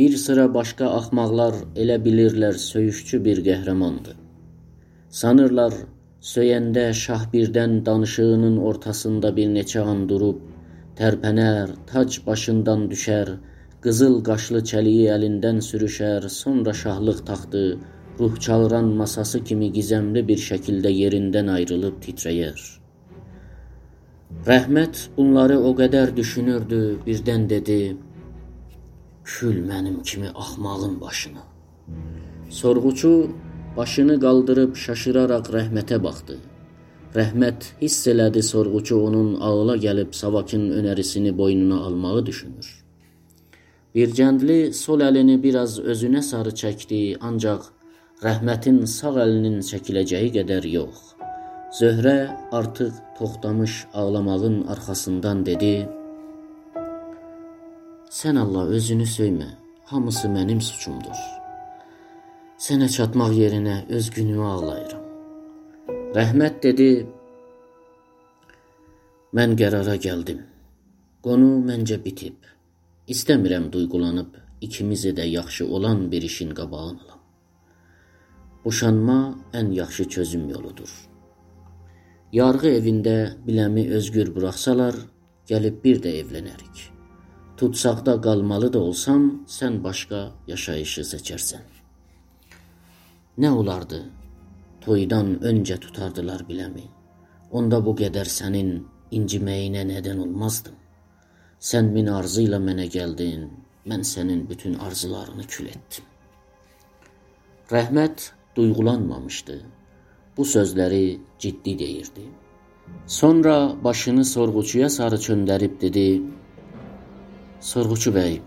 Bir sıra başqa axmaqlar elə bilirlər söyüşçü bir qəhrəmandır. Sanırlar söyəndə şah birdən danışığının ortasında bir neçə an durub tərpənər, tac başından düşər, qızıl qaşlı çəliyi əlindən sürüşər, sonra şahlıq taxtı ruh çağıran masası kimi gizəmli bir şəkildə yerindən ayrılıb titrəyər. Rəhmət bunları o qədər düşünürdü, birdən dedi: "Kül mənim kimi axmağın başına." Sorğuçu başını qaldırıb şaşıraraq Rəhmətə baxdı. Rəhmət hiss elədi sorğuçu onun ağla gəlib Savakin önərisini boynuna almağı düşünür. Bircəndli sol əlini biraz özünə sarı çəkdi, ancaq Rəhmətin sağ əlinin çəkiləcəyi qədər yox. Zöhrə artıq toxtamış ağlamağın arxasından dedi: Sən Allah özünü söymə. Hamısı mənim suçumdur. Sənə çatmaq yerinə öz günümü ağlayıram. Rəhmət dedi: Mən qərara gəldim. Qonu məncə bitib. İstəmirəm duyğulanıb ikimizi də yaxşı olan bir işin qabağını alam. Boşanma ən yaxşı çözüm yoludur. Yarğı evində biləmi özgür buraxsalar, gəlib bir də evlənərik. Tutsaqda qalmalı da olsam, sən başqa yaşayışı seçərsən. Nə olardı? Toydan öncə tutardılar biləmi. Onda bu qədər sənin inciməyinə nədən olmazdım. Sən min arzu ilə mənə gəldin, mən sənin bütün arzularını kül etdim. Rəhmət duyğulanmamışdı. Bu sözləri ciddi deyirdi. Sonra başını sorğuçuya sarı çöndərib dedi: Sorğuçu bəy,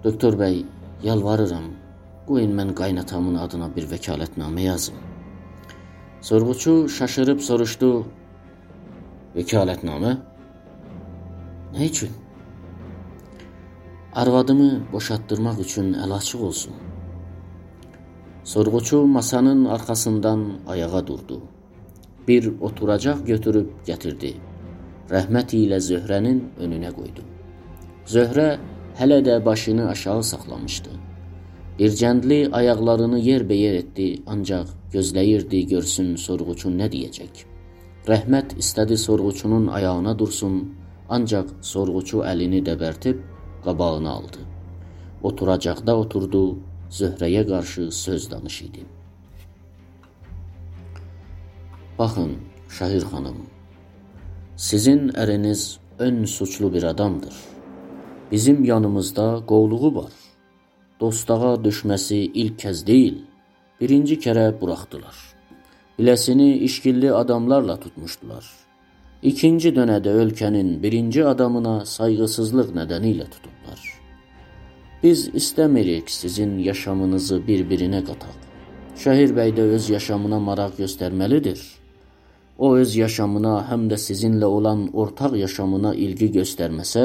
doktor bəy, yalvarıram, qoyun mən qaynatamın adına bir vəkalətnamə yazım. Sorğuçu şaşırıb soruşdu, vəkalətnamə? Nə üçün? Arvadımı boşatdırmaq üçün əl açıq olsun. Sorğuçu masanın arxasından ayağa durdu. Bir oturacaq götürüb gətirdi. Rəhmət ilə Zöhrənin önünə qoydu. Zöhrə hələ də başını aşağı saxlamışdı. Bircəndli ayaqlarını yerbəyer etdi, ancaq gözləyirdi görsün sorğuçu nə deyəcək. Rəhmət istədi sorğuçunun ayağına dursun, ancaq sorğuçu əlini dəbərtib qabağına aldı. Oturacaqda oturdu, Zöhrəyə qarşı söz danışırdı. Baxın, Şahir xanım, sizin əriniz ön suçlu bir adamdır. Bizim yanımızda qovluğu var. Dostağa düşməsi ilk kəz deyil, birinci kərə buraxdılar. Biləsini işgilli adamlarla tutmuşdular. İkinci dönədə ölkənin birinci adamına sayğısızlıq nədənilə tutublar. Biz istəmirik sizin yaşamınızı bir-birinə qataq. Şəhir bəy də öz yaşamına maraq göstərməlidir. O öz yaşamına həm də sizinlə olan ortaq yaşamına ilgi göstərməsə,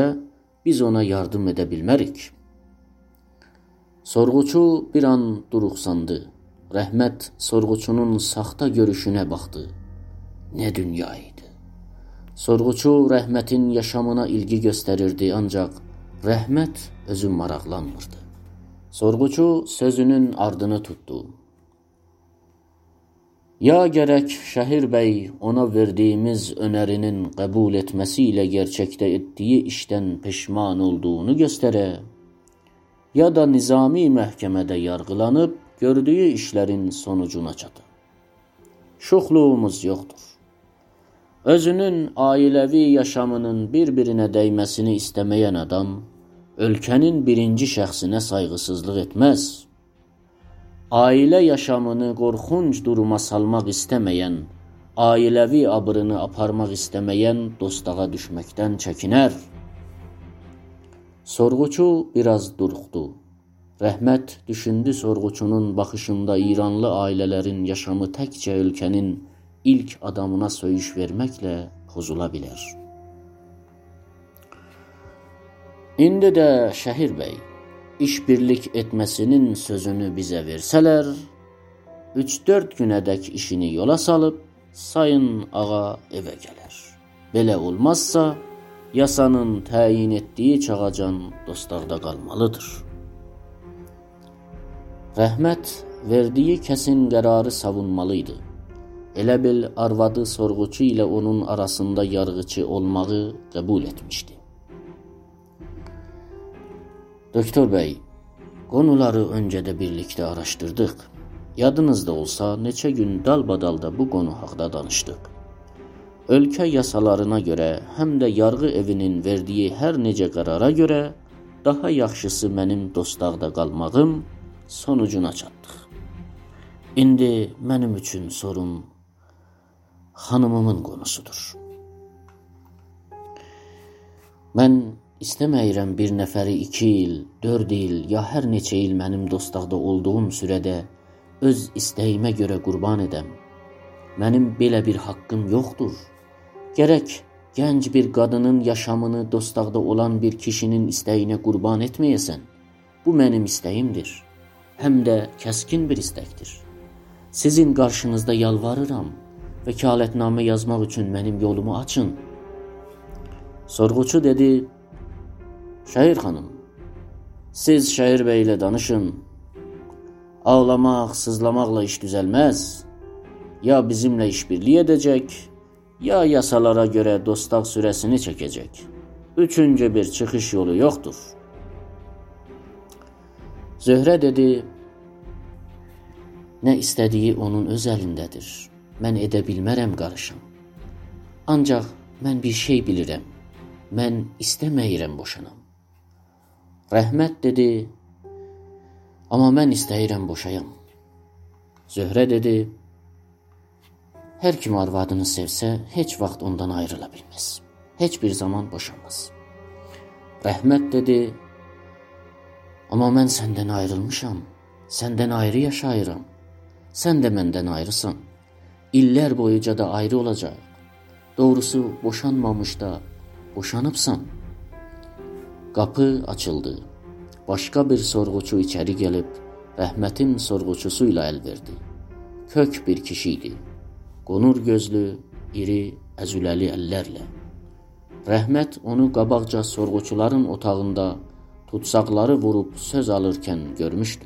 biz ona yardım edə bilmərik. Sorğuçu bir an duruxsandı. Rəhmət sorğuçunun saxta görüşünə baxdı. Nə dünya idi. Sorğuçu Rəhmətin yaşamına ilgi göstərirdi, ancaq Rəhmət özü maraqlanmırdı. Sorğuçu sözünün ardını tutdu. Ya gərək Şəhir bəy ona verdiyimiz önərinin qəbul etməsi ilə gerçəkdə etdiyi işdən peşman olduğunu göstərə, ya da nizami məhkəmədə yargılanıb gördüyü işlərin sonucuna çatı. Şuxluğumuz yoxdur. Özünün ailəvi yaşamının bir-birinə dəyməsini istəməyən adam ölkənin birinci şəxsinə sayğısızlıq etməz ailə yaşamını qorxunc duruma salmaq istəməyən, ailəvi abırını aparmaq istəməyən dostağa düşməkdən çəkinər. Sorğuçu biraz duruxdu. Rəhmət düşündü sorğuçunun baxışında İranlı ailələrin yaşamı təkcə ölkənin ilk adamına söyüş verməklə pozula bilər. İndi də Şəhir bəy işbirlik etməsinin sözünü bizə versələr, 3-4 günədək işini yola salıb sayın ağa evə gələr. Belə olmazsa, yasanın təyin etdiyi çağacan dostlarda qalmalıdır. Rəhmət verdiyi kəsin qərarı savunmalıydı. Elə bil arvadı sorğuçu ilə onun arasında yarğıcı olmağı qəbul etmişdi. Doktor bəy, qonuları öncədə birlikdə araşdırdıq. Yadınızda olsa, neçə gün dalbadalda bu qonu haqqında danışdıq. Ölkə yasalarına görə, həm də yarğı evinin verdiyi hər necə qərara görə daha yaxşısı mənim dostaqda qalmağım sonucuna çatdıq. İndi mənim üçün sorun xanımımın qonusudur. Mən istəməyirəm bir nəfəri 2 il, 4 il ya hər neçə il mənim dostaqda olduğum sürədə öz istəyimə görə qurban edəm. Mənim belə bir haqqım yoxdur. Gərək gənc bir qadının yaşamını dostaqda olan bir kişinin istəyinə qurban etməyəsən. Bu mənim istəyimdir. Həm də kəskin bir istəkdir. Sizin qarşınızda yalvarıram. Vəkalətnamə yazmaq üçün mənim yolumu açın. Sorğuçu dedi: Şəhir xanım, siz Şəhir bəy ilə danışın. Ağlamaq, sızlamaqla iş düzəlməz. Ya bizimlə işbirliyi edəcək, ya yasalara görə dostaq sürəsini çəkəcək. Üçüncü bir çıxış yolu yoxdur. Zöhrə dedi: Nə istədiyi onun öz əlindədir. Mən edə bilmərəm qarışım. Ancaq mən bir şey bilirəm. Mən istəməyirəm boşanam. Rəhmət dedi: Amma mən istəyirəm boşayam. Zöhrə dedi: Hər kim arvadını sevsə, heç vaxt ondan ayrıla bilməz. Heç bir zaman boşanmaz. Rəhmət dedi: Amma mən səndən ayrılmışam. Səndən ayrı yaşayıram. Sən də məndən ayrısan. İllər boyunca da ayrı olacaq. Doğrusu boşanmamış da boşanıbsan. Qapı açıldı. Başqa bir sorğuçu içəri gəlib Rəhmətin sorğuçusu ilə əl verdi. Kök bir kişi idi. Qonur gözlü, iri, əzüləli əllərlə. Rəhmət onu qabaqca sorğuçuların otağında tutsaqları vurub söz alırkən görmüşdü.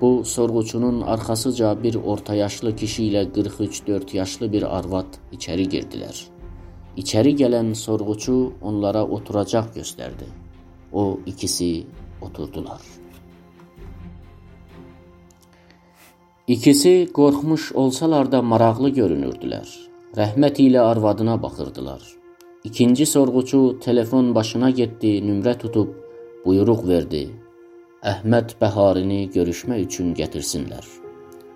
Bu sorğuçunun arxasıca bir orta yaşlı kişi ilə 43-4 yaşlı bir arvad içəri girdilər. İçəri gələn sorğuçu onlara oturacaq göstərdi. O ikisi oturdular. İkisi qorxmuş olsalar da maraqlı görünürdülər. Rəhmət ilə arvadına baxırdılar. İkinci sorğuçu telefon başına getdi, nömrə tutub buyruq verdi. Əhməd Bəharini görüşmək üçün gətirsinlər.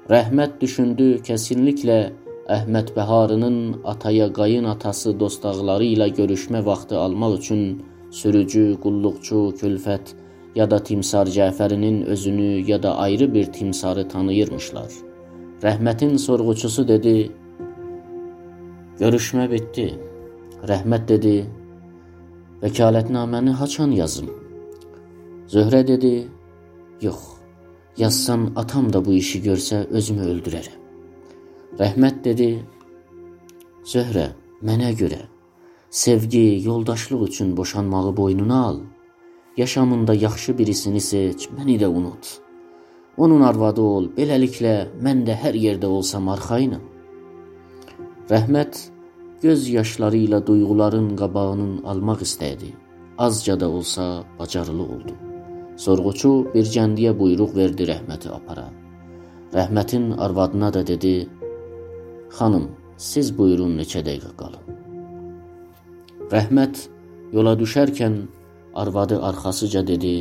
Rəhmət düşündü, kəsinliklə Əhməd Bəharının ataya qayın atası dostaqları ilə görüşmə vaxtı almaq üçün sürücü, qulluqçu, külfət ya da Timsar Cəfərinin özünü ya da ayrı bir timsarı tanıyırmışlar. Rəhmətin sorğuçusu dedi: "Görüşmə bitdi." Rəhmət dedi: "Vəkalətnaməni haçan yazım?" Zöhrə dedi: Yox, yazsam atam da bu işi görsə özümü öldürərəm. Rəhmət dedi: Zöhrə, mənə görə sevgi, yoldaşlıq üçün boşanmağı boynuna al. Yaşamında yaxşı birisini seç, məni də unut. Onun arvadı ol, beləliklə mən də hər yerdə olsam arxayınam. Rəhmət göz yaşları ilə duyğuların qabağının almaq istədi. Azca da olsa bacarılı oldu. Sorğuçu bir cəndiyə buyruq verdi rəhməti apara. Rəhmətin arvadına da dedi: "Xanım, siz buyurun neçə dəqiqə qalın." Rəhmət yola düşərkən arvadı arxasıca dedi: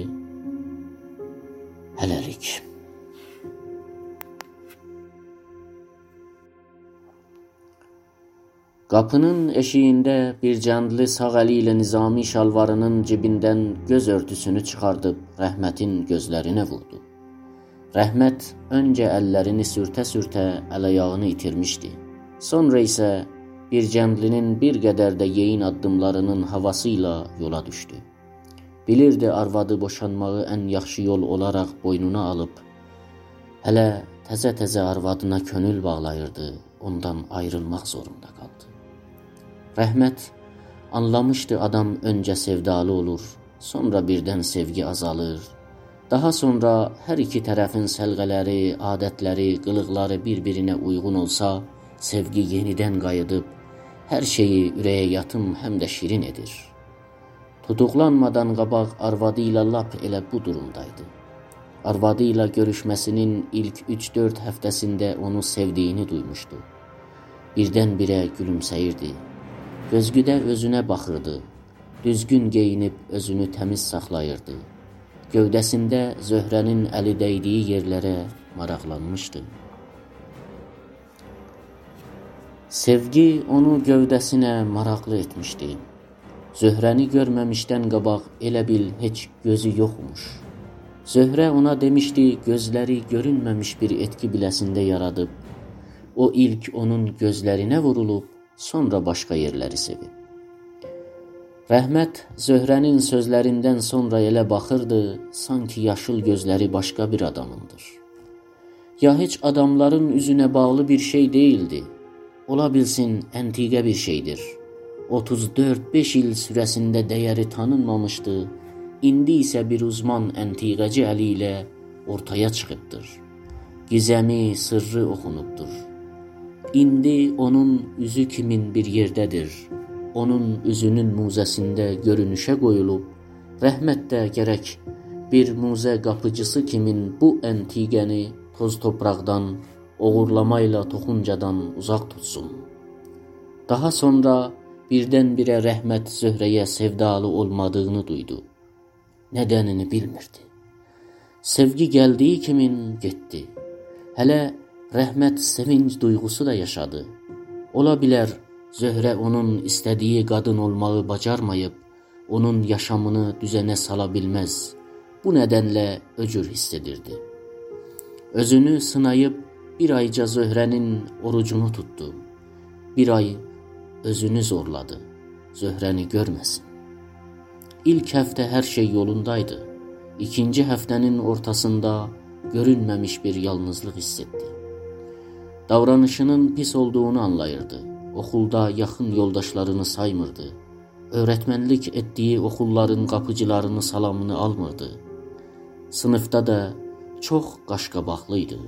"Hələlik." Qapının eşiyində bir cəndli sağ əli ilə Nizami şalvarının cibindən göz örtüsünü çıxardıb Rəhmətin gözlərinə vurdu. Rəhmət öncə əllərini sürtə-sürtə əl-ayağını itirmişdi. Sonra isə bir cəndlinin bir qədər də yeyin addımlarının havası ilə yola düşdü. Bilirdi arvadı boşanmağı ən yaxşı yol olaraq boynuna alıb, hələ təzə-təzə arvadına könül bağlayırdı, ondan ayrılmaq zorunda qaldı. Rəhmət anlamışdı adam öncə sevdalı olur, sonra birdən sevgi azalır. Daha sonra hər iki tərəfin səlğələri, adətləri, qılıqları bir-birinə uyğun olsa, sevgi yenidən qayıdıb hər şeyi ürəyə yatım həm də şirin edir. Tutuqlanmadan qabaq arvadı ilə lap elə bu durumdaydı. Arvadı ilə görüşməsinin ilk 3-4 həftəsində onu sevdiyini duymuşdu. Birdən-birə gülümsəyirdi. Gözgüdə özünə baxırdı. Düzgün geyinib özünü təmiz saxlayırdı. Gövdəsində Zöhrənin əli dəydiyi yerlərə maraqlanmışdı. Sevgi onu gövdəsinə maraqlı etmişdi. Zöhrəni görməmişdən qabaq elə bil heç gözü yoxmuş. Zöhrə ona demişdi, gözləri görünməmiş bir etki biləsində yaradıb. O ilk onun gözlərinə vurulub, sonra başqa yerləri sevib. Rəhmət Zöhrənin sözlərindən sonra elə baxırdı, sanki yaşıl gözləri başqa bir adamındır. Ya heç adamların üzünə bağlı bir şey deyildi. Ola bilsin əntiqə bir şeydir. 34-5 il sürəsində dəyəri tanınmamışdı. İndi isə bir uzman əntiqəci əli ilə ortaya çıxıbdır. Gizəmi, sırrı oxunubdur. İndi onun üzü kimin bir yerdədir onun üzünün muzəsində görünüşə qoyulub, rəhmət də gərək bir muzə qapıcısı kimin bu əntiqəni toz topraqdan, oğurlamayla toxuncadan uzaq tutsun. Daha sonra birdən-birə rəhmət Zöhrəyə sevdalı olmadığını duydu. Nədənini bilmirdi. Sevgi gəldiyi kimin getdi. Hələ rəhmət sevinc duyğusu da yaşadı. Ola bilər Zöhrə onun istədiyi qadın olmağı bacarmayıb, onun yaşamını düzənə sala bilməz. Bu nədənlə öcür hiss edirdi. Özünü sınayıb bir ayca Zöhrənin orucunu tutdu. Bir ay özünü zorladı. Zöhrəni görməsin. İlk həftə hər şey yolundaydı. İkinci həftənin ortasında görünməmiş bir yalnızlıq hiss etdi. Davranışının pis olduğunu anlayırdı. Oxulda yaxın yoldaşlarını saymırdı. Öyrətmənlik etdiyi oxulların qapıcılarını salamını almırdı. Sınıfda da çox qaşqabaqlı idi.